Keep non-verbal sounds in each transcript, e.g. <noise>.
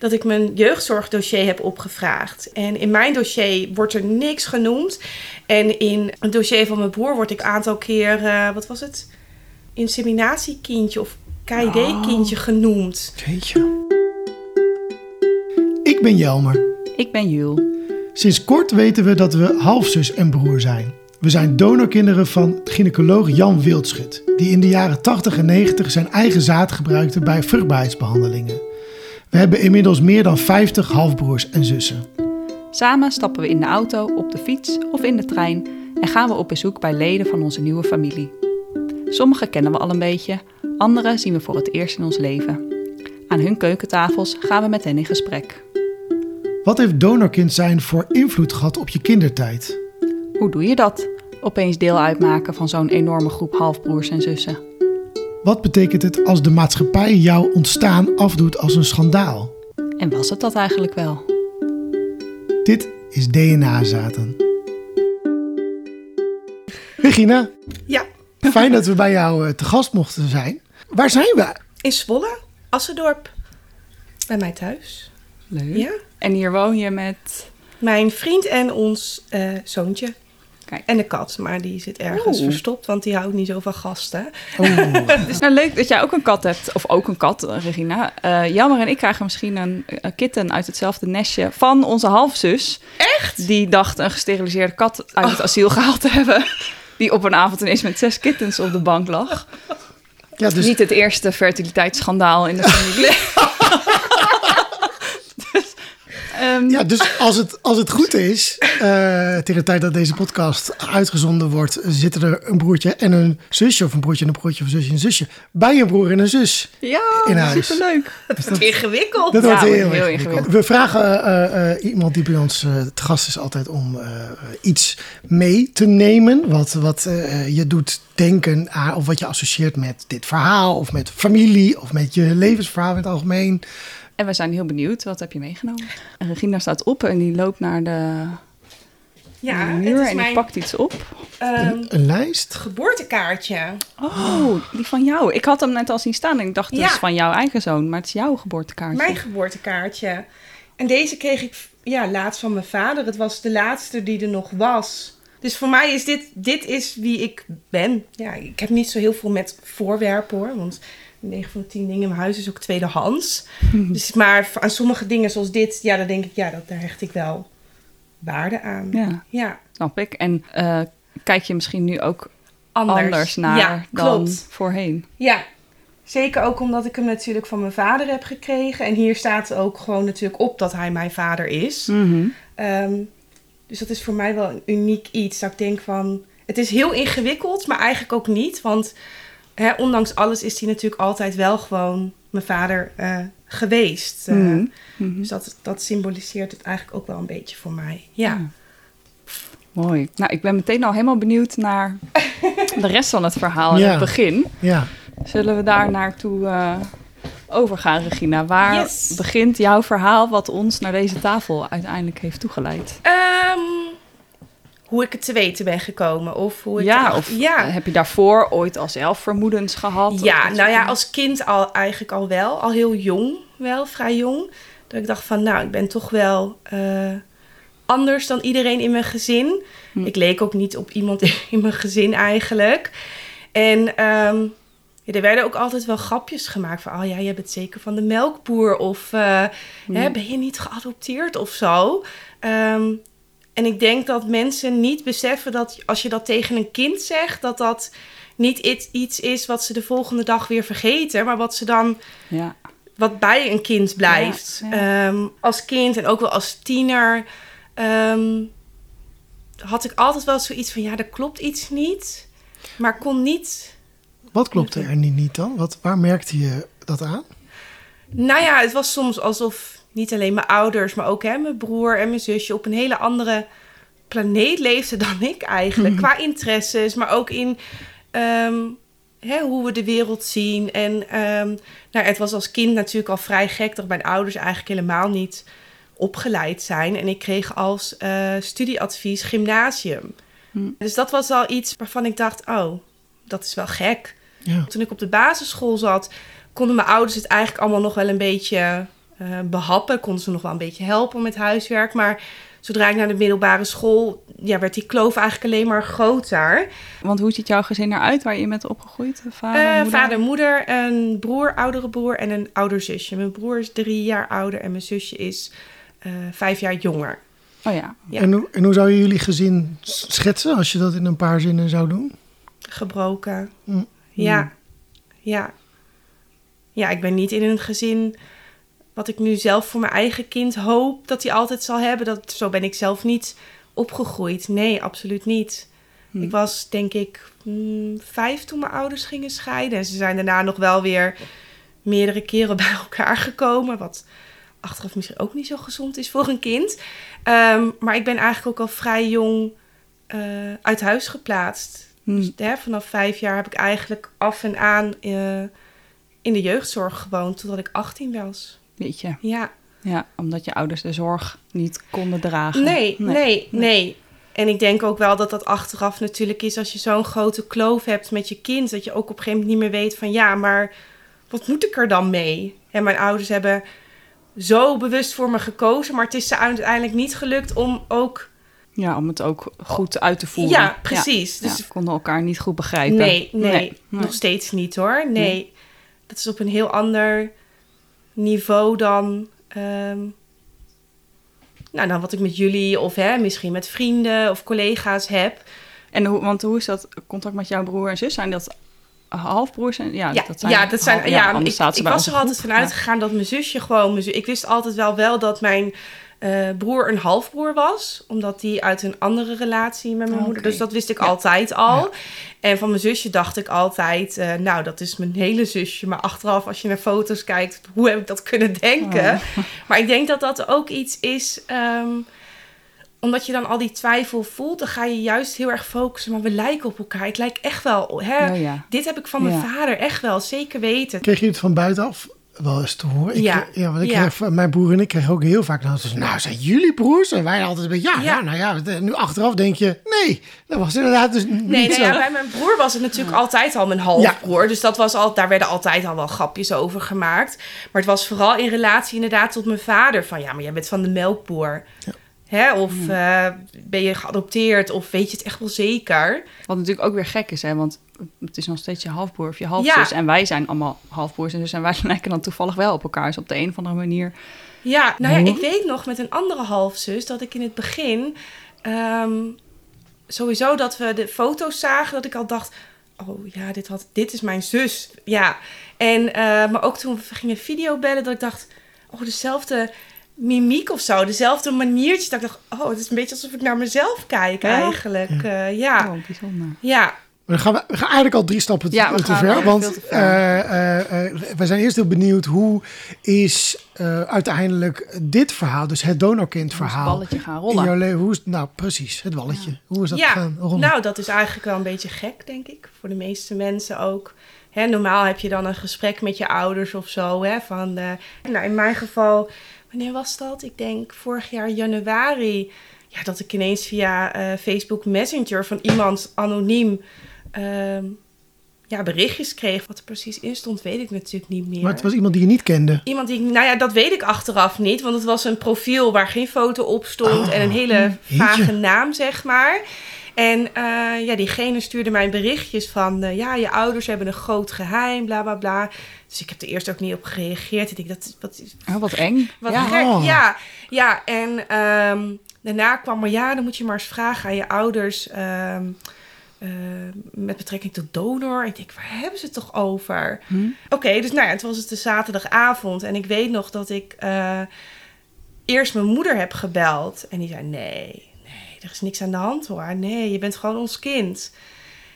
dat ik mijn jeugdzorgdossier heb opgevraagd. En in mijn dossier wordt er niks genoemd. En in het dossier van mijn broer word ik een aantal keer, uh, wat was het? Inseminatiekindje of KID-kindje genoemd. Jeetje. Ik ben Jelmer. Ik ben Jul. Sinds kort weten we dat we halfzus en broer zijn. We zijn donorkinderen van gynaecoloog Jan Wildschut, die in de jaren 80 en 90 zijn eigen zaad gebruikte bij vruchtbaarheidsbehandelingen. We hebben inmiddels meer dan 50 halfbroers en zussen. Samen stappen we in de auto, op de fiets of in de trein en gaan we op bezoek bij leden van onze nieuwe familie. Sommige kennen we al een beetje, andere zien we voor het eerst in ons leven. Aan hun keukentafels gaan we met hen in gesprek. Wat heeft donorkind zijn voor invloed gehad op je kindertijd? Hoe doe je dat? Opeens deel uitmaken van zo'n enorme groep halfbroers en zussen. Wat betekent het als de maatschappij jouw ontstaan afdoet als een schandaal? En was het dat eigenlijk wel? Dit is DNA-zaten. Regina. Ja. Fijn dat we bij jou eh, te gast mochten zijn. Waar zijn we? In Zwolle, Assendorp. Bij mij thuis. Leuk. Ja. En hier woon je met... Mijn vriend en ons uh, zoontje. Kijk. En de kat, maar die zit ergens Oeh. verstopt, want die houdt niet zo van gasten. <laughs> <laughs> Dus nou, leuk dat jij ook een kat hebt. Of ook een kat, eh, Regina. Uh, Jammer en ik krijgen misschien een, een, kitten uit hetzelfde nestje van onze halfzus. Echt? Die dacht een gesteriliseerde kat uit het asiel gehaald te hebben. Die op een avond ineens met zes kittens op de bank lag. Ja, dus... Niet het eerste fertiliteitsschandaal in de <laughs> familie. Um, ja, dus als het, als het goed is, uh, tegen de tijd dat deze podcast uitgezonden wordt, zitten er een broertje en een zusje, of een broertje en een broertje, of een zusje en een zusje, bij een broer en een zus. Ja, in huis. superleuk. Dat wordt ingewikkeld. Dat ja, wordt heel, heel ingewikkeld. ingewikkeld. We vragen uh, uh, iemand die bij ons te gast is altijd om iets mee te nemen, wat, wat je doet denken aan, of wat je associeert met dit verhaal, of met familie, of met je levensverhaal in het algemeen. En we zijn heel benieuwd. Wat heb je meegenomen? En Regina staat op en die loopt naar de, ja, de muur het is en mijn, die pakt iets op. Een, een lijst? Geboortekaartje. Oh, die van jou. Ik had hem net al zien staan en ik dacht, het Ja. is van jouw eigen zoon. Maar het is jouw geboortekaartje. Mijn geboortekaartje. En deze kreeg ik ja, laatst van mijn vader. Het was de laatste die er nog was. Dus voor mij is dit, dit is wie ik ben. Ja, ik heb niet zo heel veel met voorwerpen hoor. Want 9 van de 10 dingen in mijn huis is ook tweedehands. <laughs> dus, maar aan sommige dingen zoals dit, ja, dan denk ik, ja, dat, daar hecht ik wel waarde aan. Ja, Ja, snap ik. En eh, kijk je misschien nu ook anders, anders, naar ja, dan klopt. voorheen? Ja, zeker ook omdat ik hem natuurlijk van mijn vader heb gekregen. En hier staat ook gewoon natuurlijk op dat hij mijn vader is. Mhm. Ehm, dus dat is voor mij wel een uniek iets. Dat ik denk van, het is heel ingewikkeld, maar eigenlijk ook niet. Want hè, ondanks alles is hij natuurlijk altijd wel gewoon mijn vader eh, geweest. Eh, Mhm. Mhm. Dus dat, dat symboliseert het eigenlijk ook wel een beetje voor mij. Ja. Ja. Mooi. Nou, ik ben meteen al helemaal benieuwd naar <laughs> de rest van het verhaal in Ja. het begin. Ja. Zullen we daar naartoe eh overgaan, Regina? Waar Yes. begint jouw verhaal wat ons naar deze tafel uiteindelijk heeft toegeleid? Ehm, hoe ik het te weten ben gekomen. Of hoe ik Ja, of ja. heb je daarvoor ooit al zelf vermoedens gehad? Ja, nou ja, als kind al eigenlijk al wel. Al heel jong wel, vrij jong. Dat ik dacht van, nou, ik ben toch wel eh, anders dan iedereen in mijn gezin. Hm. Ik leek ook niet op iemand <laughs> in mijn gezin eigenlijk. En ehm, ja, er werden ook altijd wel grapjes gemaakt van... oh ja, je bent zeker van de melkboer of eh, hè, ben je niet geadopteerd of zo. Ehm, en ik denk dat mensen niet beseffen dat als je dat tegen een kind zegt... dat dat niet iets- iets is wat ze de volgende dag weer vergeten... maar wat ze dan Ja. wat bij een kind blijft. Ja, Ehm, als kind en ook wel als tiener ehm, had ik altijd wel zoiets van ja, er klopt iets niet, maar kon niet. Wat klopte er niet, niet dan? Wat, waar merkte je dat aan? Nou ja, het was soms alsof niet alleen mijn ouders, maar ook hè, mijn broer en mijn zusje op een hele andere planeet leefden dan ik eigenlijk. Qua interesses, maar ook in ehm, hè, hoe we de wereld zien. En ehm, nou, het was als kind natuurlijk al vrij gek dat mijn ouders eigenlijk helemaal niet opgeleid zijn. En ik kreeg als eh, studieadvies gymnasium. Hm. Dus dat was al iets waarvan ik dacht, oh, dat is wel gek. Ja. Toen ik op de basisschool zat, konden mijn ouders het eigenlijk allemaal nog wel een beetje eh, behappen. Konden ze nog wel een beetje helpen met huiswerk. Maar zodra ik naar de middelbare school, ja, werd die kloof eigenlijk alleen maar groter. Want hoe ziet jouw gezin eruit waar je bent opgegroeid? Vader, Eh, moeder? vader, moeder, een broer, oudere broer en een ouder zusje. Mijn broer is drie jaar ouder en mijn zusje is eh, vijf jaar jonger. Oh ja. Ja. En, hoe, en hoe zou je jullie gezin schetsen als je dat in een paar zinnen zou doen? Gebroken. Mm. Ja. Ja. Ja, ik ben niet in een gezin wat ik nu zelf voor mijn eigen kind hoop dat hij altijd zal hebben. Dat, zo ben ik zelf niet opgegroeid. Nee, absoluut niet. Hm. Ik was denk ik mm, vijf toen mijn ouders gingen scheiden. En ze zijn daarna nog wel weer meerdere keren <laughs> bij elkaar gekomen. Wat achteraf misschien ook niet zo gezond is voor een kind. Ehm, maar ik ben eigenlijk ook al vrij jong eh, uit huis geplaatst. Hm. Dus hè, vanaf vijf jaar heb ik eigenlijk af en aan eh, in de jeugdzorg gewoond totdat ik 18 was. Weet je. Ja. Ja, omdat je ouders de zorg niet konden dragen. Nee, nee, nee, En ik denk ook wel dat dat achteraf natuurlijk is als je zo'n grote kloof hebt met je kind. Dat je ook op een gegeven moment niet meer weet van ja, maar wat moet ik er dan mee? En mijn ouders hebben zo bewust voor me gekozen, maar het is ze uiteindelijk niet gelukt om ook. Ja, om het ook goed uit te voeren. Ja, precies. Ja, Dus ja, konden elkaar niet goed begrijpen. Nee, nee, Nee, nee. nog steeds niet hoor. Nee, dat is op een heel ander niveau dan, ehm, nou, dan wat ik met jullie of hè, misschien met vrienden of collega's heb. En hoe, want hoe is dat contact met jouw broer en zus? Zijn dat halfbroers? En, ja, Ja, dat zijn, ja, dat zijn, half- ja, ik, ik was er altijd van uitgegaan dat mijn zusje gewoon... Mijn ik wist altijd wel wel dat mijn eh, broer een halfbroer was. Omdat die uit een andere relatie met mijn Ah, moeder... Dus dat wist ik Ja. altijd al. En van mijn zusje dacht ik altijd... eh, nou, dat is mijn hele zusje. Maar achteraf, als je naar foto's kijkt... Hoe heb ik dat kunnen <laughs> denken? Oh. Maar ik denk dat dat ook iets is... ehm, omdat je dan al die twijfel voelt... dan ga je juist heel erg focussen. Maar we lijken op elkaar. Ik lijk echt wel... Hè? Ja, ja. Dit heb ik van mijn Ja. vader echt wel, zeker weten. Kreeg je het van buitenaf wel eens te horen? Ik, Ja. kreeg- ja, want ik Ja. kreeg mijn broer en ik kregen ook heel vaak... Nou, nou zijn jullie broers? En wij altijd een beetje... Ja, Ja. ja. nou ja, nu achteraf denk je... Nee, dat was inderdaad dus niet Nee, zo. ja, bij mijn broer was het natuurlijk altijd al mijn halfbroer. Dus dat was al, daar werden altijd al wel grapjes over gemaakt. Maar het was vooral in relatie inderdaad tot mijn vader. Van ja, maar jij bent van de melkboer. Hè? Of eh, ben je geadopteerd? Of weet je het echt wel zeker? Wat natuurlijk ook weer gek is, hè? want het is nog steeds je halfbroer of je halfzus. Ja. En wij zijn allemaal halfbroers en dus en wij <laughs> lijken dan toevallig wel op elkaar. Dus op de een of andere manier. Ja, nou ja, ik weet nog met een andere halfzus dat ik in het begin... ehm, sowieso dat we de foto's zagen, dat ik al dacht... Oh ja, dit, had, dit is mijn zus. Ja. En, eh, maar ook toen we gingen videobellen, dat ik dacht... Oh, dezelfde mimiek of zo. Dezelfde maniertjes. Dat ik dacht, oh, het is een beetje alsof ik naar mezelf kijk Ja? eigenlijk. Eh, ja. Oh, bijzonder. ja. Maar dan gaan we, we gaan eigenlijk al drie stappen te, Ja, te ver. Want veel te ver. eh, eh, we zijn eerst heel benieuwd... hoe is eh, uiteindelijk dit verhaal... dus het donorkind verhaal... balletje gaan in rollen. jouw leven... Hoe is, nou, precies, het balletje. Hoe is dat ja. gaan rollen? Nou, dat is eigenlijk wel een beetje gek, denk ik. Voor de meeste mensen ook. Hè, normaal heb je dan een gesprek met je ouders of zo. Hè, van, eh, nou, in mijn geval, wanneer was dat? Ik denk vorig jaar januari. Ja, dat ik ineens via eh, Facebook Messenger van iemand anoniem ehm, ja, berichtjes kreeg. Wat er precies in stond, weet ik natuurlijk niet meer. maar het was iemand die je niet kende. Iemand die, nou ja, dat weet ik achteraf niet. Want het was een profiel waar geen foto op stond. Oh, en een hele vage naam, zeg maar. En eh, ja, diegene stuurde mij berichtjes van... eh, ja, je ouders hebben een groot geheim, bla, bla, bla. Dus ik heb er eerst ook niet op gereageerd. Ik denk, dat, wat, is- Oh, wat eng. wat ja. gek. Oh. Ja, ja. En ehm, daarna kwam er... Ja, dan moet je maar eens vragen aan je ouders... ehm, eh, met betrekking tot donor. Ik denk, waar hebben ze het toch over? Hm? Oké, dus nou ja, het was het de zaterdagavond. En ik weet nog dat ik eh, eerst mijn moeder heb gebeld. En die zei, nee, nee, er is niks aan de hand hoor. Nee, je bent gewoon ons kind.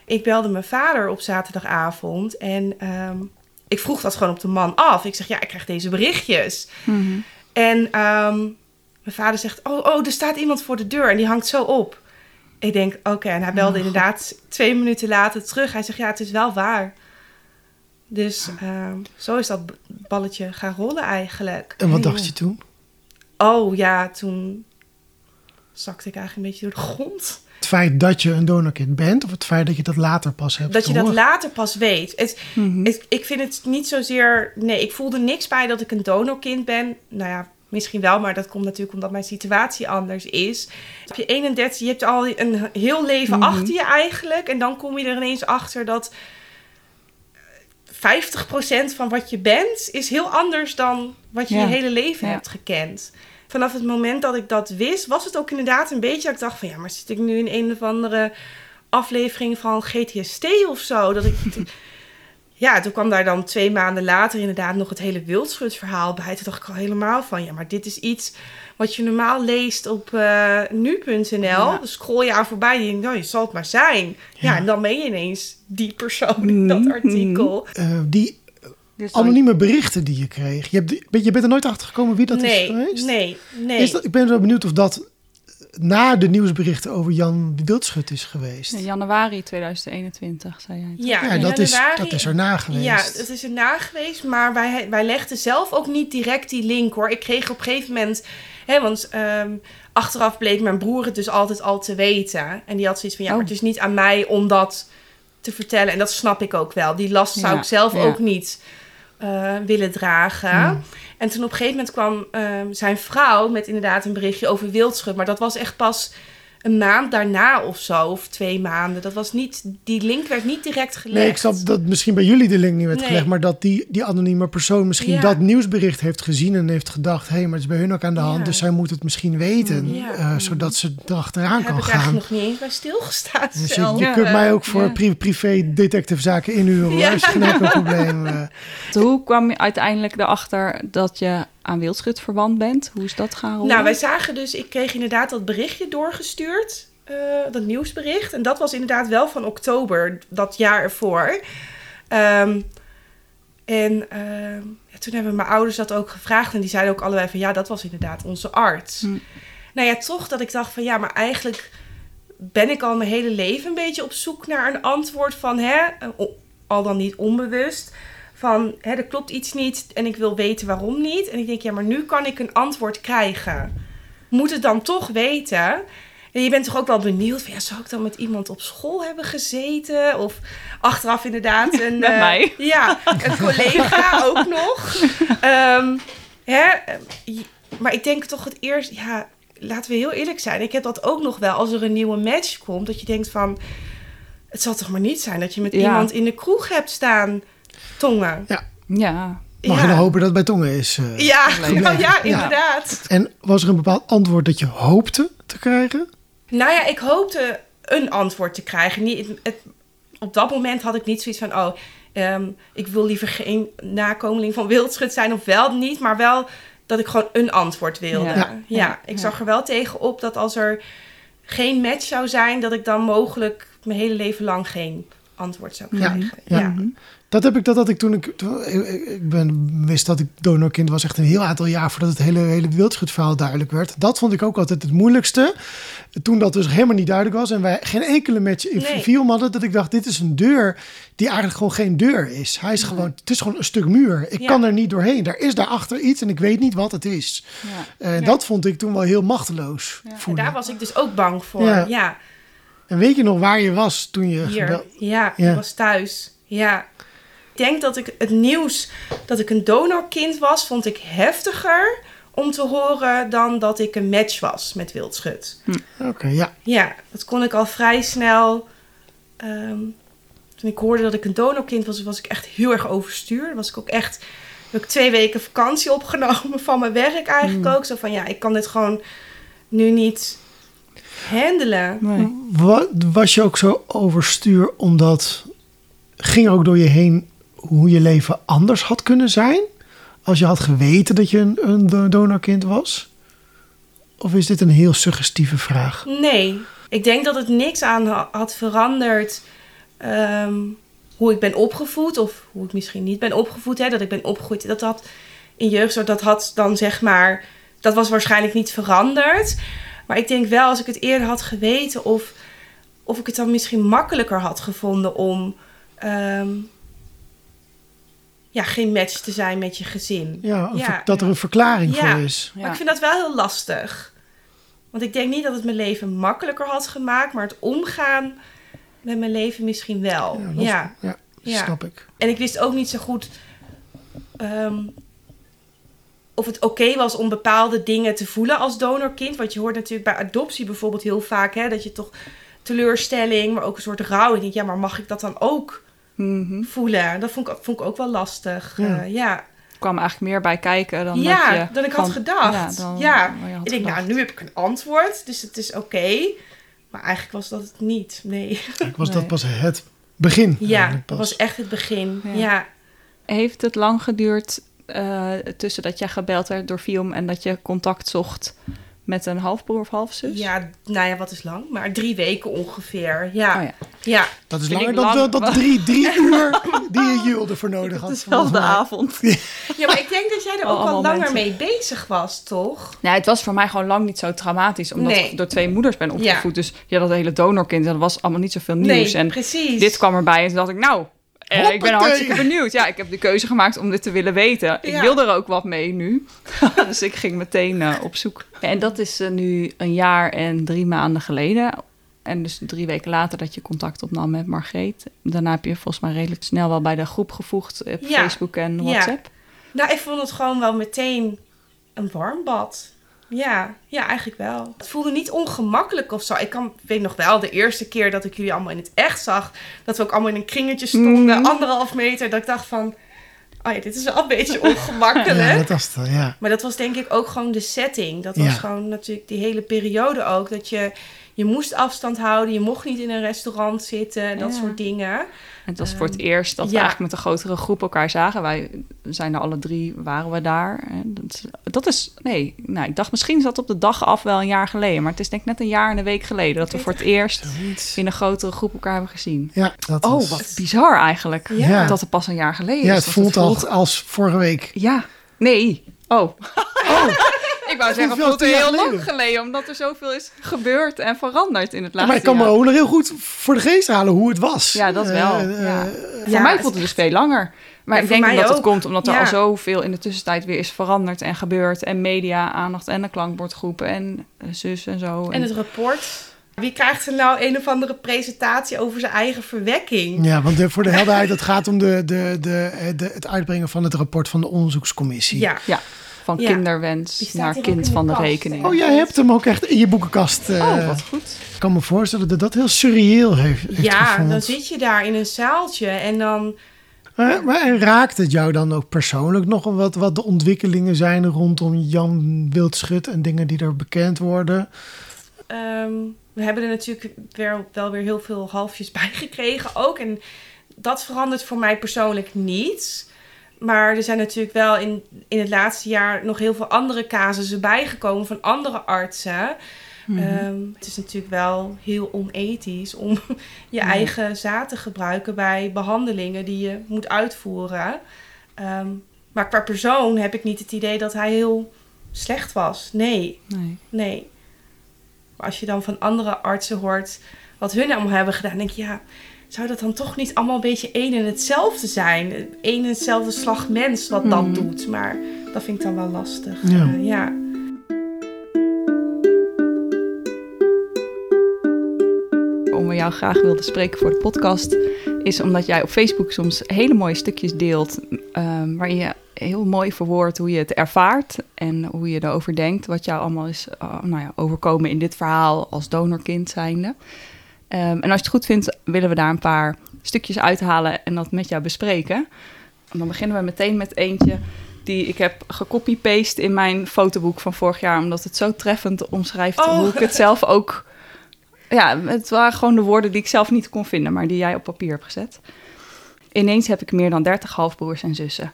Ik belde mijn vader op zaterdagavond. En ehm, ik vroeg dat gewoon op de man af. Ik zeg, ja, ik krijg deze berichtjes. Mhm. En ehm, mijn vader zegt, oh, oh, er staat iemand voor de deur. En die hangt zo op. Ik denk, oké. En hij belde inderdaad twee minuten later terug. Hij zegt, ja, het is wel waar. Dus ehm, zo is dat balletje gaan rollen eigenlijk. En wat dacht je toen? Oh ja, toen zakte ik eigenlijk een beetje door de grond. Het feit dat je een donorkind bent of het feit dat je dat later pas hebt Dat je dat later pas weet. Het, Mhm. het- ik vind het niet zozeer... Nee, ik voelde niks bij dat ik een donorkind ben. Nou ja, misschien wel, maar dat komt natuurlijk omdat mijn situatie anders is. Op je 31, je hebt al een heel leven Mhm. achter je eigenlijk. En dan kom je er ineens achter dat 50% van wat je bent... is heel anders dan wat je Ja. je hele leven Ja. hebt gekend. Vanaf het moment dat ik dat wist, was het ook inderdaad een beetje... dat ik dacht van ja, maar zit ik nu in een of andere aflevering van GTST of zo? Dat ik... <laughs> Ja, toen kwam daar dan twee maanden later inderdaad nog het hele wildschutverhaal bij. Toen dacht ik al helemaal van, ja, maar dit is iets wat je normaal leest op eh, nu.nl. Ja. Dan scroll je aan voorbij en nou, je zal het maar zijn. Ja, Ja. en dan ben je ineens die persoon in dat artikel. Eh, die Dus anonieme berichten die je kreeg. Je, hebt, die- je bent er nooit achter gekomen wie dat nee, is geweest? nee, nee. Is dat, ik ben zo benieuwd of dat na de nieuwsberichten over Jan Wildschut is geweest. Ja, januari 2021, zei jij. ja, Ja, in dat, is, dat is erna geweest. Ja, het is erna geweest, maar wij, wij legden zelf ook niet direct die link hoor. Ik kreeg op een gegeven moment, hè, want ehm, achteraf bleek mijn broer het dus altijd al te weten. En die had zoiets van, ja, Oh. maar het is niet aan mij om dat te vertellen. En dat snap ik ook wel. Die last zou Ja, ik zelf ja. ook niet eh, willen dragen. Hmm. En toen op een gegeven moment kwam ehm, zijn vrouw met inderdaad een berichtje over wildschut. Maar dat was echt pas een maand daarna of zo, of twee maanden. Dat was niet, die link werd niet direct gelegd. Nee, ik snap dat misschien bij jullie de link niet werd Nee. gelegd, maar dat die, die anonieme persoon misschien Ja. dat nieuwsbericht heeft gezien en heeft gedacht: hé, maar het is bij hun ook aan de hand, Ja. dus zij moet het misschien weten, Ja. eh, zodat ze erachteraan kan heb ik gaan. eigenlijk nog niet eens bij stilgestaan Dus je, zelf. je Ja, kunt mij ook voor ja. pri- privé detective zaken inhuren. Ja. is geen enkel probleem. eh. <laughs> Hoe kwam je uiteindelijk erachter dat je aan wildschut verwant bent? Hoe is dat gaan rollen? Nou, wij zagen dus, ik kreeg inderdaad dat berichtje doorgestuurd, eh, dat nieuwsbericht. En dat was inderdaad wel van oktober, dat jaar ervoor. Ehm, en ehm, ja, toen hebben mijn ouders dat ook gevraagd. En die zeiden ook allebei van ja, dat was inderdaad onze arts. Hm. Nou ja, toch dat ik dacht van ja, maar eigenlijk ben ik al mijn hele leven een beetje op zoek naar een antwoord van hè, eh, al dan niet onbewust. Van hè, er klopt iets niet en ik wil weten waarom niet. En ik denk ja, maar nu kan ik een antwoord krijgen. Moet het dan toch weten? En je bent toch ook wel benieuwd van ja, zou ik dan met iemand op school hebben gezeten? Of achteraf inderdaad een... Met eh, mij. <laughs> Ja, een collega <laughs> ook nog. Ehm, hè, eh, maar ik denk toch het eerst, ja, laten we heel eerlijk zijn. Ik heb dat ook nog wel als er een nieuwe match komt. Dat je denkt van, het zal toch maar niet zijn dat je met Ja. iemand in de kroeg hebt staan tongen. Ja, Mag ja. je dan hopen dat het bij tongen is? eh. Ja, Gebleven. ja, <laughs> ja, Ja. inderdaad. En was er een bepaald antwoord dat je hoopte te krijgen? Nou ja, ik hoopte een antwoord te krijgen. Niet, het, het- op dat moment had ik niet zoiets van, oh, ehm, ik wil liever geen nakomeling van wildschut zijn of wel niet, maar wel dat ik gewoon een antwoord wilde. Ja. Ja, Ja. ik zag er wel tegen op dat als er geen match zou zijn, dat ik dan mogelijk mijn hele leven lang geen antwoord zou Ja. krijgen. Ja. Ja. Mhm. Dat heb ik dat had ik toen ik, toen, ik, ben, wist dat ik donorkind was echt een heel aantal jaar voordat het hele, hele wildschutverhaal duidelijk werd. Dat vond ik ook altijd het moeilijkste. Toen dat dus helemaal niet duidelijk was en wij geen enkele match in Nee. film hadden, dat ik dacht, dit is een deur die eigenlijk gewoon geen deur is. Hij is gewoon, het is gewoon een stuk muur. Ik Ja. kan er niet doorheen. Daar is daarachter iets en ik weet niet wat het is. Ja. En Ja. dat vond ik toen wel heel machteloos Ja. En daar was ik dus ook bang voor. Ja. En weet je nog waar je was toen je hier. Ja. ik was thuis. Ja. Ik denk dat ik het nieuws dat ik een donorkind was, vond ik heftiger om te horen dan dat ik een match was met wildschut. Oké, ja. Ja, dat kon ik al vrij snel. ehm, toen ik hoorde dat ik een donorkind was, was ik echt heel erg overstuur. Dan was ik ook echt. Heb ik twee weken vakantie <laughs> opgenomen van mijn werk eigenlijk Hmm. ook. Zo van ja, ik kan dit gewoon nu niet handelen. Nee. Was je ook zo overstuur omdat ging er ook door je heen hoe je leven anders had kunnen zijn als je had geweten dat je een, een do- donorkind was? Of is dit een heel suggestieve vraag? Nee, ik denk dat het niks aan ha- had veranderd. ehm, hoe ik ben opgevoed, of hoe ik misschien niet ben opgevoed. Hè, dat ik ben opgegroeid. Dat had in jeugdzorg, dat had dan zeg maar. Dat was waarschijnlijk niet veranderd. Maar ik denk wel, als ik het eerder had geweten, of, of ik het dan misschien makkelijker had gevonden om. ehm, ja, geen match te zijn met je gezin. Ja, dat er een verklaring Ja. voor is. Maar ik vind dat wel heel lastig. Want ik denk niet dat het mijn leven makkelijker had gemaakt, maar het omgaan met mijn leven misschien wel. ja, Ja. snap ik. En ik wist ook niet zo goed ehm, of het oké was om bepaalde dingen te voelen als donorkind. Want je hoort natuurlijk bij adoptie bijvoorbeeld heel vaak hè, dat je toch teleurstelling, maar ook een soort rouw. Ik denk, ja, maar mag ik dat dan ook Mhm. voelen? Dat vond ik, vond ik ook wel lastig. Ja. Ja, ja. Kwam eigenlijk meer bij kijken dan ja dat je... dan ik had van- gedacht. Ja, dan Ja, wat je had ik denk, gedacht. nou, nu heb ik een antwoord, dus het is oké. Maar eigenlijk was dat het niet, nee. Ik was Nee. dat pas het begin. Ja, dat was echt het begin. Ja. Ja. Heeft het lang geduurd eh, tussen dat jij gebeld werd door Fium en dat je contact zocht met een halfbroer of halfzus? Ja, nou ja, wat is lang? Maar drie weken ongeveer. Ja, Oh ja. ja. Dat is Vind langer dan lang. dat, dat drie, drie <laughs> uur die je Jul ervoor nodig had. Dezelfde avond. Ja, maar ik denk dat jij er Oh, ook al langer mee bezig was, toch? Nee, het was voor mij gewoon lang niet zo traumatisch, omdat Nee. ik door twee moeders ben opgevoed. Ja. Dus ja, dat hele donorkind, dat was allemaal niet zoveel nieuws. nee, en precies. dit kwam erbij en toen dacht ik, nou, eh, ik ben hartstikke benieuwd. Ja, ik heb de keuze gemaakt om dit te willen weten. Ik Ja. wilde er ook wat mee nu. <laughs> dus ik ging meteen eh, op zoek. En dat is eh, nu een jaar en drie maanden geleden. En dus drie weken later dat je contact opnam met Margreet. Daarna heb je volgens mij redelijk snel wel bij de groep gevoegd op Ja. Facebook en Ja. WhatsApp. Nou, ik vond het gewoon wel meteen een warm bad. Ja, ja, eigenlijk wel. Het voelde niet ongemakkelijk of zo. Ik kan, weet nog wel, de eerste keer dat ik jullie allemaal in het echt zag... dat we ook allemaal in een kringetje stonden, Mhm. anderhalf meter... dat ik dacht van, oh ja, dit is wel een beetje <laughs> ongemakkelijk. Ja, dat was het, ja. Maar dat was denk ik ook gewoon de setting. Dat Ja. was gewoon natuurlijk die hele periode ook. Dat je, je moest afstand houden. Je mocht niet in een restaurant zitten. Dat Ja. soort dingen. En het was voor het eerst dat we eigenlijk met een grotere groep elkaar zagen. Wij zijn er alle drie, waren we daar. Dat, is- dat is, nee, nou, ik dacht misschien is dat op de dag af wel een jaar geleden. Maar het is denk ik net een jaar en een week geleden dat we voor het eerst Zoiets. in een grotere groep elkaar hebben gezien. Ja, dat Oh, was- wat bizar eigenlijk. Ja. Dat het pas een jaar geleden Ja, is. het voelt al als vorige week. Ja, nee. Oh. <laughs> ik wou zeggen, het veel voelt jaar heel lang geleden. Omdat er zoveel is gebeurd en veranderd in het laatste maar ik kan me jaar. ook nog heel goed voor de geest halen hoe het was. Ja, dat wel. Eh, ja. eh, Voor Ja, mij voelt het dus veel langer. Maar Ja, ik denk omdat het komt omdat er Ja. al zoveel in de tussentijd weer is veranderd en gebeurd. En media, aandacht en de klankbordgroepen en eh, zus en zo. En het rapport. Wie krijgt er nou een of andere presentatie over zijn eigen verwekking? Ja, want de- voor de helderheid, het gaat om de, de, de, de, het uitbrengen van het rapport van de onderzoekscommissie. Ja. Ja, van Ja. kinderwens naar kind de van de rekening. Oh, jij hebt hem ook echt in je boekenkast. eh, Oh, wat goed. Ik kan me voorstellen dat dat heel surreëel heeft, heeft Ja, gevoeld. dan zit je daar in een zaaltje en dan... Maar, maar en raakt het jou dan ook persoonlijk nog wat, wat de ontwikkelingen zijn rondom Jan Wildschut en dingen die er bekend worden? ehm, we hebben er natuurlijk weer, wel weer heel veel halfjes <laughs> bij gekregen ook. En dat verandert voor mij persoonlijk niet. Maar er zijn natuurlijk wel in, in het laatste jaar nog heel veel andere casussen bijgekomen van andere artsen. Mhm. Ehm, het is natuurlijk wel heel onethisch om <laughs> je eigen zaad te gebruiken bij behandelingen die je moet uitvoeren. Ehm, maar qua persoon heb ik niet het idee dat hij heel slecht was. Nee, Nee. nee. Maar als je dan van andere artsen hoort wat hun allemaal hebben gedaan, denk je ja. Zou dat dan toch niet allemaal een beetje één en hetzelfde zijn? Eén en hetzelfde slag mens wat dat Mhm. doet. Maar dat vind ik dan wel lastig. Ja. Eh, ja. Waarom we jou graag wilden spreken voor de podcast, is omdat jij op Facebook soms hele mooie stukjes deelt. ehm, waarin je heel mooi verwoordt hoe je het ervaart en hoe je erover denkt. Wat jou allemaal is eh, nou ja, overkomen in dit verhaal als donorkind zijnde. Ehm, en als je het goed vindt, willen we daar een paar stukjes uithalen en dat met jou bespreken. En dan beginnen we meteen met eentje die ik heb gecopy-paste in mijn fotoboek van vorig jaar, omdat het zo treffend omschrijft Oh. hoe ik het zelf ook. Ja, het waren gewoon de woorden die ik zelf niet kon vinden, maar die jij op papier hebt gezet. Ineens heb ik meer dan 30 halfbroers en zussen.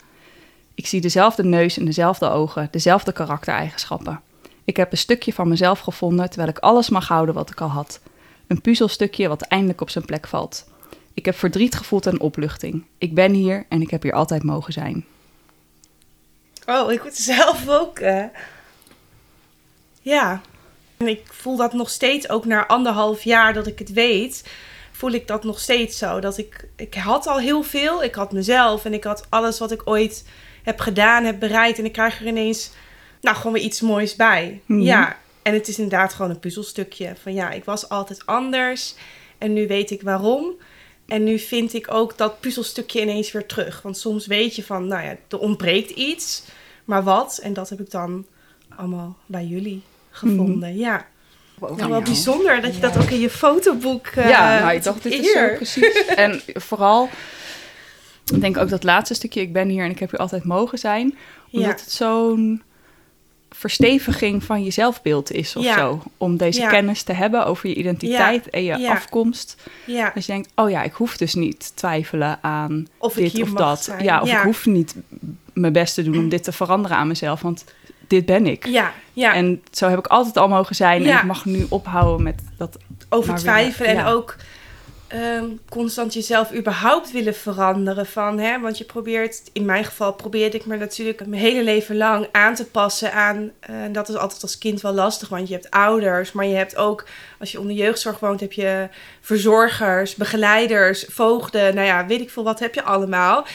Ik zie dezelfde neus en dezelfde ogen, dezelfde karaktereigenschappen. Ik heb een stukje van mezelf gevonden terwijl ik alles mag houden wat ik al had. Een puzzelstukje wat eindelijk op zijn plek valt. Ik heb verdriet gevoeld en opluchting. Ik ben hier en ik heb hier altijd mogen zijn. Oh, ik word <laughs> zelf ook. eh, Ja. En ik voel dat nog steeds, ook na anderhalf jaar dat ik het weet, voel ik dat nog steeds zo. Dat ik, ik had al heel veel. Ik had mezelf en ik had alles wat ik ooit heb gedaan, heb bereikt. En ik krijg er ineens, nou, gewoon weer iets moois bij. Mhm. Ja. En het is inderdaad gewoon een puzzelstukje van ja, ik was altijd anders en nu weet ik waarom. En nu vind ik ook dat puzzelstukje ineens weer terug. Want soms weet je van, nou ja, er ontbreekt iets, maar wat? En dat heb ik dan allemaal bij jullie gevonden. Ja. Wow, wel bijzonder dat je dat ook in je fotoboek. Uh, ja, nou, ik dacht, dit is zo precies. <laughs> en vooral, ik denk ook dat laatste stukje, ik ben hier en ik heb hier altijd mogen zijn. Omdat ja. het zo'n versteviging van je zelfbeeld is of ja. zo. Om deze ja. kennis te hebben over je identiteit en je afkomst. Ja. Dus je denkt, oh ja, ik hoef dus niet twijfelen aan of dit of dat. Zijn. Ja, of ik hoef niet mijn best te doen om dit te veranderen aan mezelf. Want dit ben ik. Ja, ja. En zo heb ik altijd al mogen zijn. En ik mag nu ophouden met dat... Over twijfelen en ook um, constant jezelf überhaupt willen veranderen. Van, hè, want je probeert, in mijn geval probeerde ik me natuurlijk mijn hele leven lang aan te passen aan. En uh, dat is altijd als kind wel lastig, want je hebt ouders, maar je hebt ook, als je onder jeugdzorg woont, heb je verzorgers, begeleiders, voogden. Nou ja, weet ik veel wat heb je allemaal.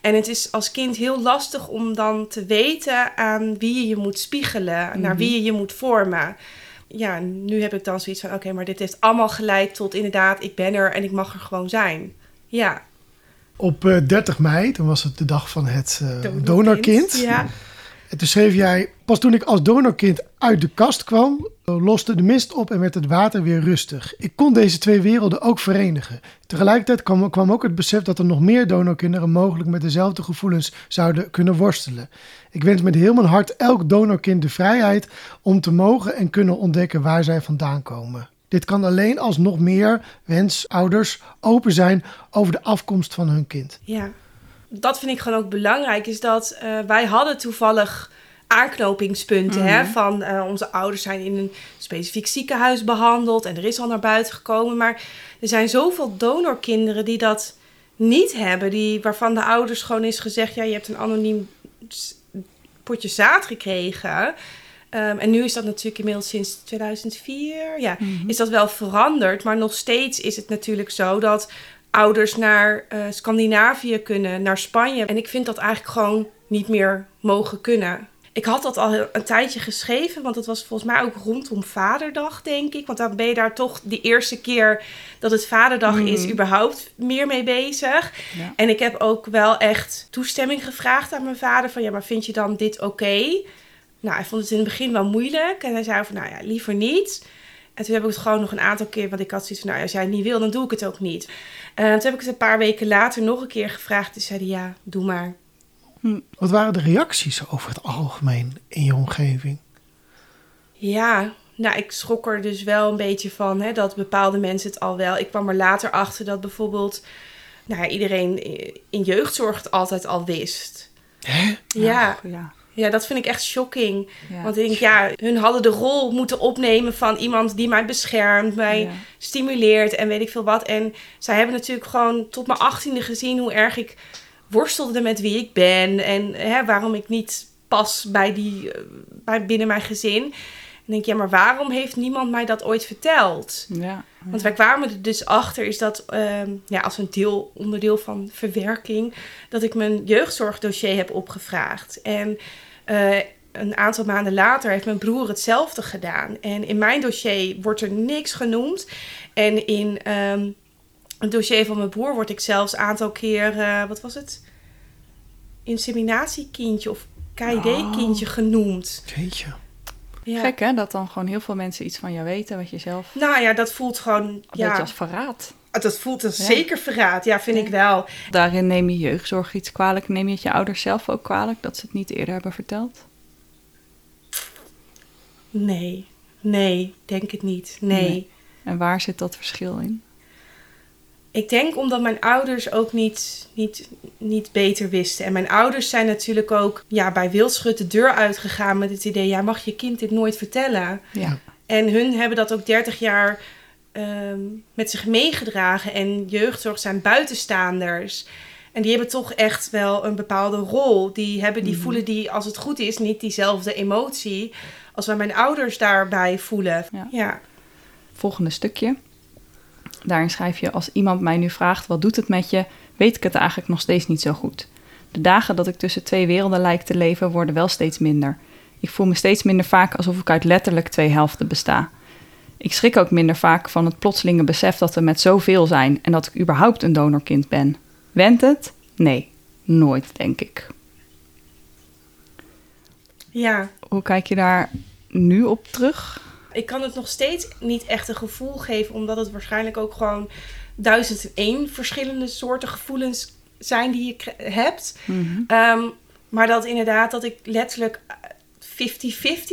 En het is als kind heel lastig om dan te weten aan wie je je moet spiegelen, mm -hmm. naar wie je je moet vormen ja, nu heb ik dan zoiets van: oké, maar dit heeft allemaal geleid tot inderdaad, ik ben er en ik mag er gewoon zijn. Ja. Op uh, 30 mei, toen was het de dag van het uh, donorkind. donorkind. Ja. En toen schreef jij: Pas toen ik als donorkind uit de kast kwam, loste de mist op en werd het water weer rustig. Ik kon deze twee werelden ook verenigen. Tegelijkertijd kwam, kwam ook het besef dat er nog meer donorkinderen mogelijk met dezelfde gevoelens zouden kunnen worstelen. Ik wens met heel mijn hart elk donorkind de vrijheid om te mogen en kunnen ontdekken waar zij vandaan komen. Dit kan alleen als nog meer wensouders open zijn over de afkomst van hun kind. Ja, dat vind ik gewoon ook belangrijk. Is dat uh, wij hadden toevallig aanknopingspunten. Hè, Mhm. van uh, onze ouders zijn in een specifiek ziekenhuis behandeld en er is al naar buiten gekomen. Maar er zijn zoveel donorkinderen die dat niet hebben. Die, waarvan de ouders gewoon is gezegd: ja, je hebt een anoniem potje zaad gekregen. Um, en nu is dat natuurlijk inmiddels sinds 2004. Ja, Mhm. is dat wel veranderd. Maar nog steeds is het natuurlijk zo dat ouders naar uh, Scandinavië kunnen, naar Spanje. En ik vind dat eigenlijk gewoon niet meer mogen kunnen. Ik had dat al een tijdje geschreven, want het was volgens mij ook rondom Vaderdag, denk ik. Want dan ben je daar toch de eerste keer dat het Vaderdag Mhm. is, überhaupt meer mee bezig. Ja. En ik heb ook wel echt toestemming gevraagd aan mijn vader: van ja, maar vind je dan dit oké? Nou, hij vond het in het begin wel moeilijk. En hij zei van, nou ja, liever niet. En toen heb ik het gewoon nog een aantal keer, want ik had zoiets van, nou, als jij het niet wil, dan doe ik het ook niet. En toen heb ik het een paar weken later nog een keer gevraagd. Toen zei hij, ja, doe maar. Wat waren de reacties over het algemeen in je omgeving? Ja, nou, ik schrok er dus wel een beetje van, hè, dat bepaalde mensen het al wel. Ik kwam er later achter dat bijvoorbeeld, nou ja, iedereen in jeugdzorg het altijd al wist. Hè? Ja. Ach, ja. Ja, dat vind ik echt shocking. Ja. Want ik denk, ja, hun hadden de rol moeten opnemen van iemand die mij beschermt, mij Ja. stimuleert en weet ik veel wat. En zij hebben natuurlijk gewoon tot mijn achttiende gezien hoe erg ik worstelde met wie ik ben en hè, waarom ik niet pas bij die, eh, bij, binnen mijn gezin. En denk, ja, maar waarom heeft niemand mij dat ooit verteld? Ja. Want wij kwamen er dus achter, is dat ehm, ja, als een deel, onderdeel van verwerking, dat ik mijn jeugdzorgdossier heb opgevraagd. En eh, een aantal maanden later heeft mijn broer hetzelfde gedaan. En in mijn dossier wordt er niks genoemd. En in ehm, het dossier van mijn broer word ik zelfs een aantal keer, eh, wat was het? Inseminatiekindje of KID-kindje genoemd. Jeetje. Ja. Gek hè, dat dan gewoon heel veel mensen iets van jou weten wat je zelf... Nou ja, dat voelt gewoon. Een Ja, beetje als verraad. dat voelt als Ja. zeker verraad. Ja, vind ik wel. Daarin neem je jeugdzorg iets kwalijk. Neem je het je ouders zelf ook kwalijk dat ze het niet eerder hebben verteld? Nee, nee, denk het niet. Nee. Nee. En waar zit dat verschil in? Ik denk omdat mijn ouders ook niet, niet, niet beter wisten. En mijn ouders zijn natuurlijk ook ja, bij Wildschut de deur uitgegaan met het idee: ja, mag je kind dit nooit vertellen? Ja. En hun hebben dat ook 30 jaar ehm, met zich meegedragen. En jeugdzorg zijn buitenstaanders. En die hebben toch echt wel een bepaalde rol. Die, hebben, die Mhm. voelen die, als het goed is, niet diezelfde emotie als waar mijn ouders daarbij voelen. Ja. ja. Volgende stukje. Daarin schrijf je: Als iemand mij nu vraagt wat doet het met je, weet ik het eigenlijk nog steeds niet zo goed. De dagen dat ik tussen twee werelden lijk te leven worden wel steeds minder. Ik voel me steeds minder vaak alsof ik uit letterlijk twee helften besta. Ik schrik ook minder vaak van het plotselinge besef dat we met zoveel zijn en dat ik überhaupt een donorkind ben. Went het? Nee, nooit, denk ik. Ja, Hoe kijk je daar nu op terug? Ik kan het nog steeds niet echt een gevoel geven, omdat het waarschijnlijk ook gewoon duizend en één verschillende soorten gevoelens zijn die je hebt. Ehm, maar dat inderdaad, dat ik letterlijk eh,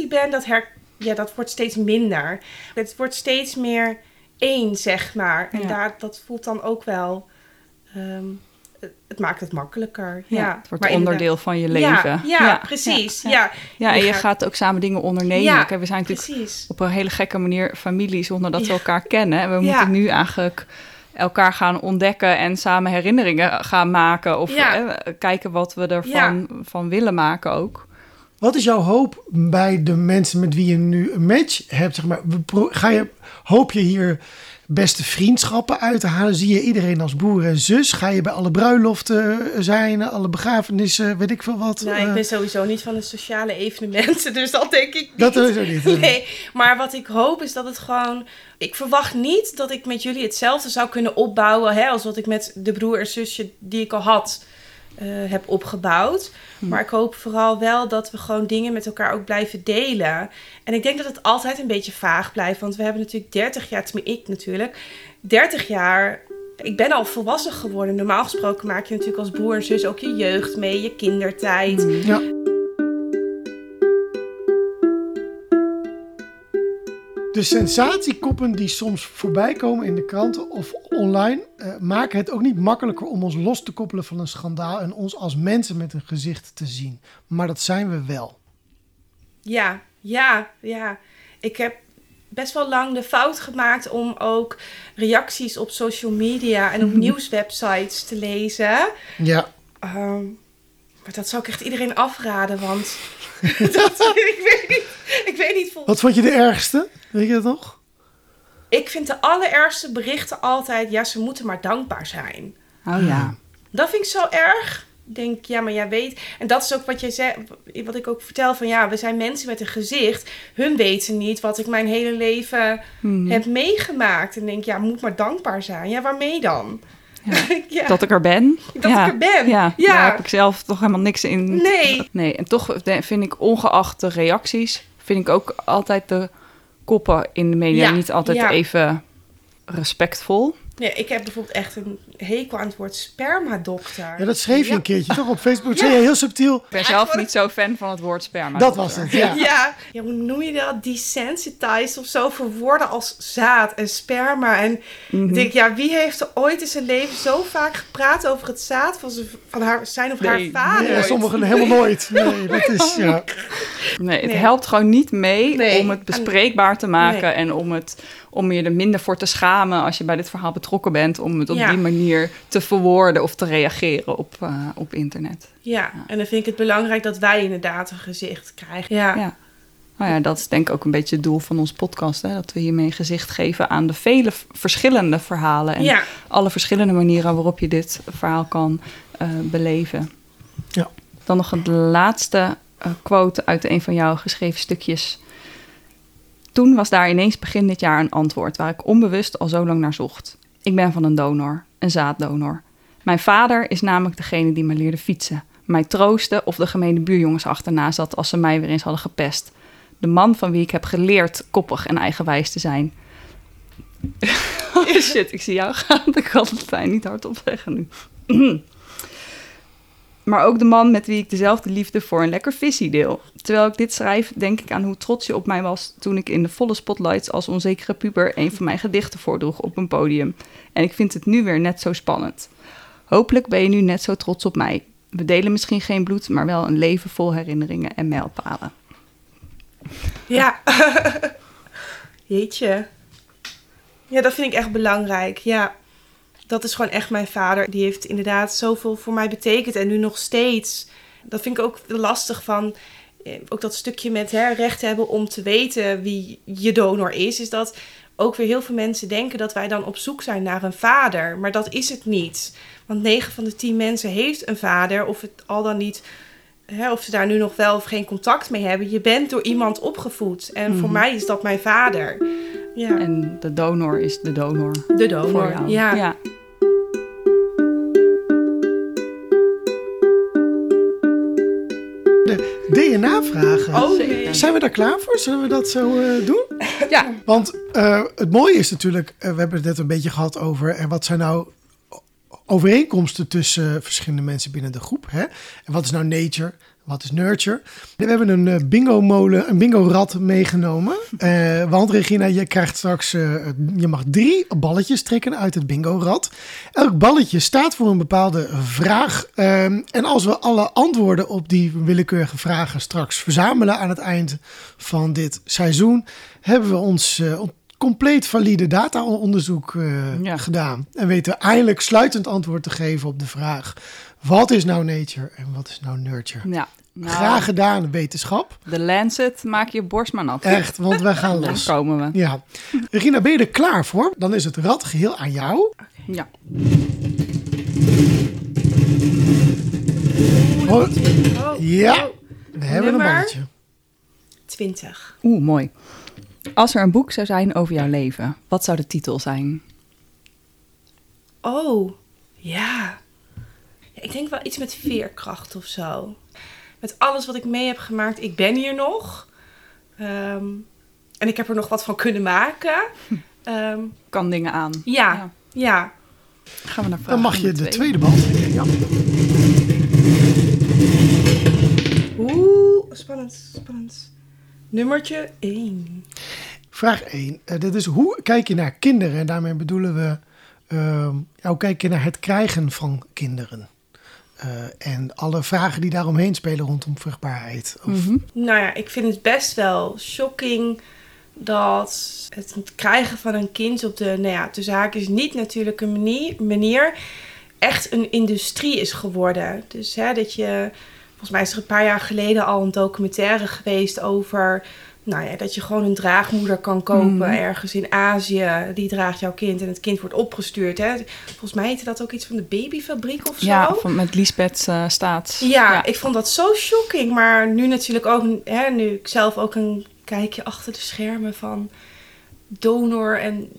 50-50 ben, dat, her, ja, dat wordt steeds minder. Het wordt steeds meer één, zeg maar. En Ja. daar, dat voelt dan ook wel... ehm, het, maakt het makkelijker. Ja, Ja, het wordt Maar onderdeel van je leven. Ja, ja, precies. Ja, Ja, Ja, en Je gaat- gaat ook samen dingen ondernemen. Ja, Kijk, we zijn natuurlijk precies. op een hele gekke manier familie zonder dat we elkaar kennen. En we Ja. moeten nu eigenlijk elkaar gaan ontdekken en samen herinneringen gaan maken. Of Ja. eh, kijken wat we ervan van willen maken ook. Wat is jouw hoop bij de mensen met wie je nu een match hebt? Zeg maar, ga je, hoop je hier beste vriendschappen uit te halen? Zie je iedereen als broer en zus? Ga je bij alle bruiloften zijn, alle begrafenissen, weet ik veel wat? Nou, Eh, ik ben sowieso niet van de sociale evenementen, <laughs> dus dat denk ik niet. Dat sowieso niet? Nee, maar wat ik hoop is dat het gewoon... Ik verwacht niet dat ik met jullie hetzelfde zou kunnen opbouwen... Hè, als wat ik met de broer en zusje die ik al had eh, heb opgebouwd. Maar ik hoop vooral wel dat we gewoon dingen met elkaar ook blijven delen. En ik denk dat het altijd een beetje vaag blijft. Want we hebben natuurlijk 30 jaar, tenminste ik natuurlijk... 30 jaar ik ben al volwassen geworden. Normaal gesproken maak je natuurlijk als broer en zus ook je jeugd mee, je kindertijd. Ja. De sensatiekoppen die soms voorbij komen in de kranten of online eh, maken het ook niet makkelijker om ons los te koppelen van een schandaal en ons als mensen met een gezicht te zien. Maar dat zijn we wel. Ja, ja, ja. Ik heb best wel lang de fout gemaakt om ook reacties op social media en op <laughs> nieuwswebsites te lezen. Ja. Ehm, maar dat zou ik echt iedereen afraden, want <laughs> dat, ik, weet niet, ik weet niet. Wat vond je de ergste? Weet je dat nog? Ik vind de allerergste berichten altijd, ja, ze moeten maar dankbaar zijn. Oh ja. Dat vind ik zo erg. Ik denk, ja, maar jij weet. En dat is ook wat jij zei, wat ik ook vertel van ja, we zijn mensen met een gezicht. Hun weten niet wat ik mijn hele leven Mhm. heb meegemaakt. En denk, ja, moet maar dankbaar zijn. Ja, waarmee dan? Ja. <laughs> <laughs> Dat ik er ben. Dat ja. ik er ben. Ja, Ja. daar heb ik zelf toch helemaal niks in. Nee. Nee, en toch vind ik ongeacht de reacties, vind ik ook altijd de koppen in de media niet altijd even respectvol. Nee. Ik heb bijvoorbeeld echt een hekel aan het woord spermadokter. Ja, dat schreef je Ja. een keertje toch op Facebook? Zei je heel subtiel. Ik ben zelf niet zo fan van het woord sperma. Dat was het, ja. <laughs> Ja. ja, hoe noem je dat? Desensitized of zo voor woorden als zaad en sperma. En Mhm. ik denk, ja, wie heeft er ooit in zijn leven zo vaak gepraat over het zaad van, zijn, van haar, zijn of Nee. haar vader? Ja, sommigen helemaal nooit. Nee, dat is, <laughs> ja. Nee, het Nee. helpt gewoon niet mee Nee. om het bespreekbaar te maken Nee. en om, het, om je er minder voor te schamen als je bij dit verhaal betrokken bent, om het op Ja. die manier te verwoorden of te reageren op, eh, op internet. Ja, en dan vind ik het belangrijk dat wij inderdaad een gezicht krijgen. Ja, Ja. Nou ja, dat is denk ik ook een beetje het doel van ons podcast. Hè? Dat we hiermee een gezicht geven aan de vele verschillende verhalen. En Ja. alle verschillende manieren waarop je dit verhaal kan eh, beleven. Ja. Dan nog het laatste quote uit een van jouw geschreven stukjes. Toen was daar ineens begin dit jaar een antwoord waar ik onbewust al zo lang naar zocht. Ik ben van een donor, een zaaddonor. Mijn vader is namelijk degene die me leerde fietsen, mij troostte of de gemene buurjongens achterna zat als ze mij weer eens hadden gepest. De man van wie ik heb geleerd koppig en eigenwijs te zijn. <laughs> oh shit, ik zie jou gaan. <laughs> Ik kan het fijn niet hardop zeggen nu. <clears throat> maar ook de man met wie ik dezelfde liefde voor een lekker visie deel. Terwijl ik dit schrijf, denk ik aan hoe trots je op mij was toen ik in de volle spotlights als onzekere puber een van mijn gedichten voordroeg op een podium. En ik vind het nu weer net zo spannend. Hopelijk ben je nu net zo trots op mij. We delen misschien geen bloed, maar wel een leven vol herinneringen en mijlpalen. Ja. <laughs> Jeetje. Ja, dat vind ik echt belangrijk. Ja. Dat is gewoon echt mijn vader. Die heeft inderdaad zoveel voor mij betekend. En nu nog steeds. Dat vind ik ook lastig van... eh, Ook dat stukje met hè, recht hebben om te weten wie je donor is. Is dat ook weer heel veel mensen denken dat wij dan op zoek zijn naar een vader. Maar dat is het niet. Want 9 van de 10 mensen heeft een vader. Of het al dan niet hè, of ze daar nu nog wel of geen contact mee hebben. Je bent door iemand opgevoed. En voor Mhm. mij is dat mijn vader. Ja, En de donor is de donor. de donor. Voor jou. Ja. ja. DNA-vragen. Oh, nee. Zijn we daar klaar voor? Zullen we dat zo eh, doen? Ja. Want eh, het mooie is natuurlijk, eh, we hebben het net een beetje gehad over en wat zijn nou overeenkomsten tussen eh, verschillende mensen binnen de groep. Hè? En wat is nou nature? Wat is nurture? We hebben een eh, bingo-molen, een bingo-rad meegenomen. Eh, want Regina, je krijgt straks, je mag drie balletjes trekken uit het bingo-rad. Elk balletje staat voor een bepaalde vraag. Ehm, en als we alle antwoorden op die willekeurige vragen straks verzamelen aan het eind van dit seizoen, hebben we ons on- compleet valide data-onderzoek eh, Ja. gedaan. En weten we eindelijk sluitend antwoord te geven op de vraag: wat is nou nature en wat is nou nurture? ja. Nou, Graag gedaan, wetenschap. De Lancet maak je borst maar nat. Echt, want we gaan <laughs> Daar los. komen we. Ja. Regina, ben je er klaar voor? Dan is het rad geheel aan jou. Ja. Oh, Oh, Ja. oh. we hebben een Nummer? balletje. 20. Oeh, mooi. Als er een boek zou zijn over jouw leven, wat zou de titel zijn? Oh, ja. Ik denk wel iets met veerkracht of zo. Met alles wat ik mee heb gemaakt. Ik ben hier nog. Ehm, en ik heb er nog wat van kunnen maken. <laughs> Ehm, Kan dingen aan. ja, Ja. ja. Gaan we naar vraag Dan mag je de twee. tweede. Ja. Oeh, spannend, spannend. Nummertje 1. Vraag 1. Eh, dit is hoe kijk je naar kinderen? En daarmee bedoelen we, ehm, ja, hoe kijk je naar het krijgen van kinderen? Eh, en alle vragen die daaromheen spelen rondom vruchtbaarheid. Of, Mhm. Nou ja, ik vind het best wel shocking dat het krijgen van een kind op de, nou ja, de zaak is niet natuurlijke manier, manier echt een industrie is geworden. Dus hè, dat je, volgens mij is er een paar jaar geleden al een documentaire geweest over, nou ja, dat je gewoon een draagmoeder kan kopen Mhm. ergens in Azië. Die draagt jouw kind en het kind wordt opgestuurd. Hè. Volgens mij heette dat ook iets van de babyfabriek of zo. Ja, van, met Lisbeth eh Staats. Ja, ik vond dat zo shocking. Maar nu natuurlijk ook, hè, nu ik zelf ook een kijkje achter de schermen van donor en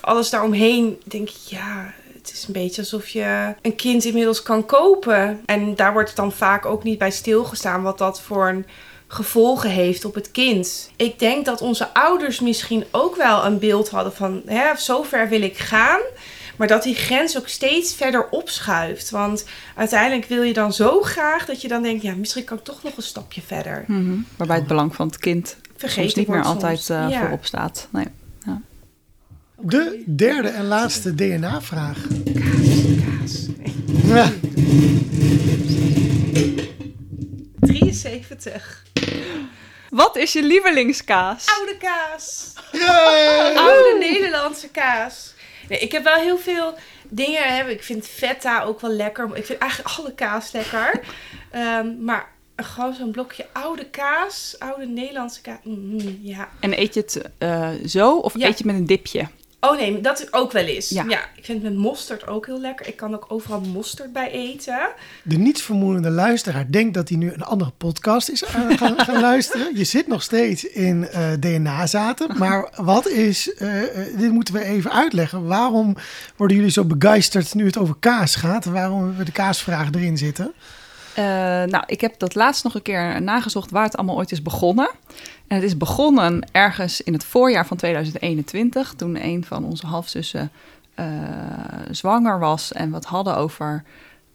alles daaromheen, denk ik, ja, het is een beetje alsof je een kind inmiddels kan kopen. En daar wordt dan vaak ook niet bij stilgestaan wat dat voor een gevolgen heeft op het kind. Ik denk dat onze ouders misschien ook wel een beeld hadden van, hè, zo ver wil ik gaan. Maar dat die grens ook steeds verder opschuift. Want uiteindelijk wil je dan zo graag dat je dan denkt, ja, misschien kan ik toch nog een stapje verder. Mhm. Waarbij het belang van het kind Vergeet soms niet meer wordt altijd eh, Ja. voorop staat. Nee. De derde en laatste DNA-vraag. Kaas. Ja. 73. Wat is je lievelingskaas? Oude kaas. Yay! Oude Nederlandse kaas. Nee, ik heb wel heel veel dingen. Hè. Ik vind feta ook wel lekker. maar Ik vind eigenlijk alle kaas lekker. Ehm, maar gewoon zo'n blokje oude kaas. Oude Nederlandse kaas. Mm, ja. En eet je het eh, zo of Ja. eet je het met een dipje? Oh nee, dat ook wel eens. Ja. Ja. ik vind het met mosterd ook heel lekker. Ik kan ook overal mosterd bij eten. De nietsvermoedende luisteraar denkt dat hij nu een andere podcast is aan gaan, gaan luisteren. Je zit nog steeds in eh, DNA-zaten. Maar wat is, eh, eh, dit moeten we even uitleggen. Waarom worden jullie zo begeisterd nu het over kaas gaat? Waarom we de kaasvraag erin zitten? Eh, nou, ik heb dat laatst nog een keer nagezocht waar het allemaal ooit is begonnen. En het is begonnen ergens in het voorjaar van 2021, toen een van onze halfzussen eh, zwanger was en wat hadden over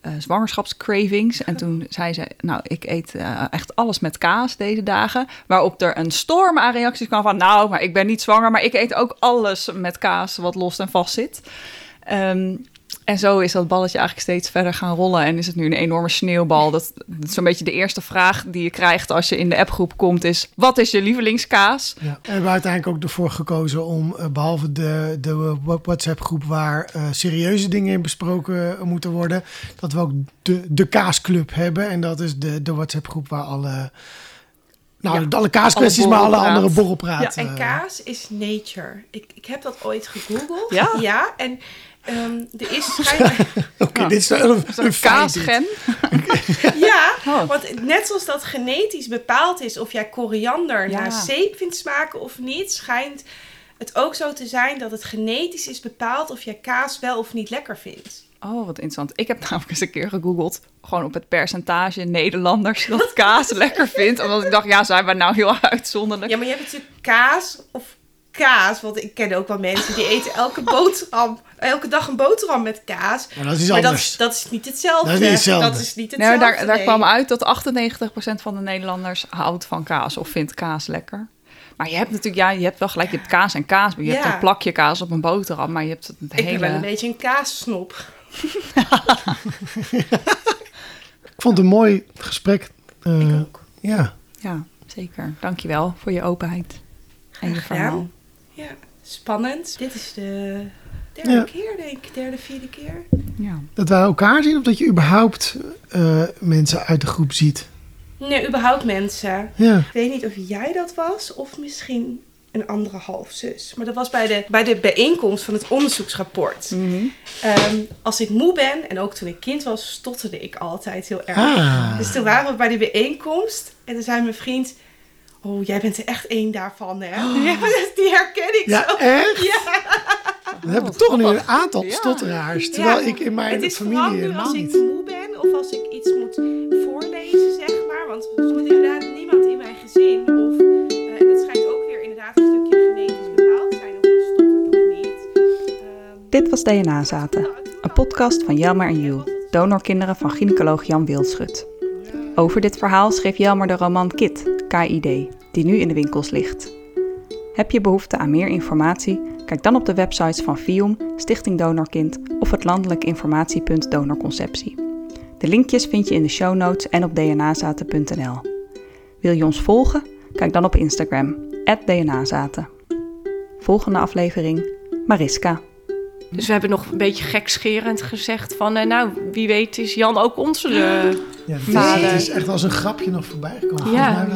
eh, zwangerschapscravings. En toen zei ze, nou, ik eet echt alles met kaas deze dagen. Waarop er een storm aan reacties kwam van, nou, maar ik ben niet zwanger, maar ik eet ook alles met kaas wat los en vast zit. Ehm, en zo is dat balletje eigenlijk steeds verder gaan rollen. En is het nu een enorme sneeuwbal. Dat, dat is zo'n beetje de eerste vraag die je krijgt als je in de appgroep komt. Is, wat is je lievelingskaas? Ja. En we hebben uiteindelijk ook ervoor gekozen om, eh, behalve de, de WhatsApp-groep waar eh, serieuze dingen in besproken moeten worden, dat we ook de, de kaasclub hebben. En dat is de, de WhatsApp-groep waar alle, nou, Ja, alle kaaskwesties, alle maar alle andere borrelpraat. En eh, kaas is nature. Ik, ik heb dat ooit gegoogeld. Ja? Ja, en ehm, er is <laughs> schijnbaar... Oké, Ja. dit is een, een kaasgen? <laughs> ja, Oh. want net zoals dat genetisch bepaald is of jij koriander Ja. naar zeep vindt smaken of niet, schijnt het ook zo te zijn dat het genetisch is bepaald of jij kaas wel of niet lekker vindt. Oh, wat interessant. Ik heb namelijk eens een keer gegoogeld. Gewoon op het percentage Nederlanders dat kaas lekker vindt. Omdat ik dacht, ja, zijn we nou heel <laughs> uitzonderlijk? Ja, maar je hebt natuurlijk kaas of kaas. Want ik ken ook wel mensen die eten elke boterham, elke dag een boterham met kaas. Maar dat is maar dat, anders. is- dat is niet hetzelfde. Dat is niet hetzelfde. Dat is niet Nou, hetzelfde. daar, daar nee. kwam uit dat 98% van de Nederlanders houdt van kaas of vindt kaas lekker. Maar je hebt natuurlijk, ja, je hebt wel gelijk, je hebt kaas en kaas. Je hebt een plakje kaas op een boterham, maar je hebt het Ik ben wel een hele... beetje een kaassnop. <laughs> Ik vond het een mooi gesprek. Eh, Ik ook. Ja. Ja, zeker. Dankjewel voor je openheid en je verhaal. Ja, spannend. Dit is de derde Ja. keer, denk ik. Derde, vierde keer. Ja. Dat wij elkaar zien of dat je überhaupt eh, mensen uit de groep ziet. Nee, überhaupt mensen. Ja. Ik weet niet of jij dat was of misschien een andere halfzus. Maar dat was bij de, bij de bijeenkomst van het onderzoeksrapport. Mhm. Ehm, als ik moe ben, en ook toen ik kind was, stotterde ik altijd heel erg. Ah. Dus toen waren we bij die bijeenkomst en toen zei mijn vriend... Oh, jij bent er echt één daarvan, hè? <laughs> Ja, die herken ik Ja, zo. echt? Ja, We hebben toch nu een aantal Ja. stotteraars. Terwijl Ja. ik in mijn het familie nu helemaal als ik niet. moe ben of als ik iets moet voorlezen, zeg maar. Want er inderdaad niemand in mijn gezin. Of, eh, en het schijnt ook weer inderdaad een stukje genetisch bepaald te zijn of je stottert of niet. Ehm, Dit was DNA Zaten, een podcast van Jelmer en Jules, donorkinderen van gynaecoloog Jan Wildschut. Over dit verhaal schreef Jelmer de roman Kit, KID, die nu in de winkels ligt. Heb je behoefte aan meer informatie? Kijk dan op de websites van FIOM, Stichting Donorkind of het landelijk informatiepunt Donorconceptie. De linkjes vind je in de show notes en op dnazaten.nl. Wil je ons volgen? Kijk dan op Instagram, @dnazaten. Volgende aflevering, Mariska. Dus we hebben nog een beetje gekscherend gezegd van... eh, nou, wie weet is Jan ook onze... eh, Ja, Vader. is echt als een grapje nog voorbij gekomen. Ja.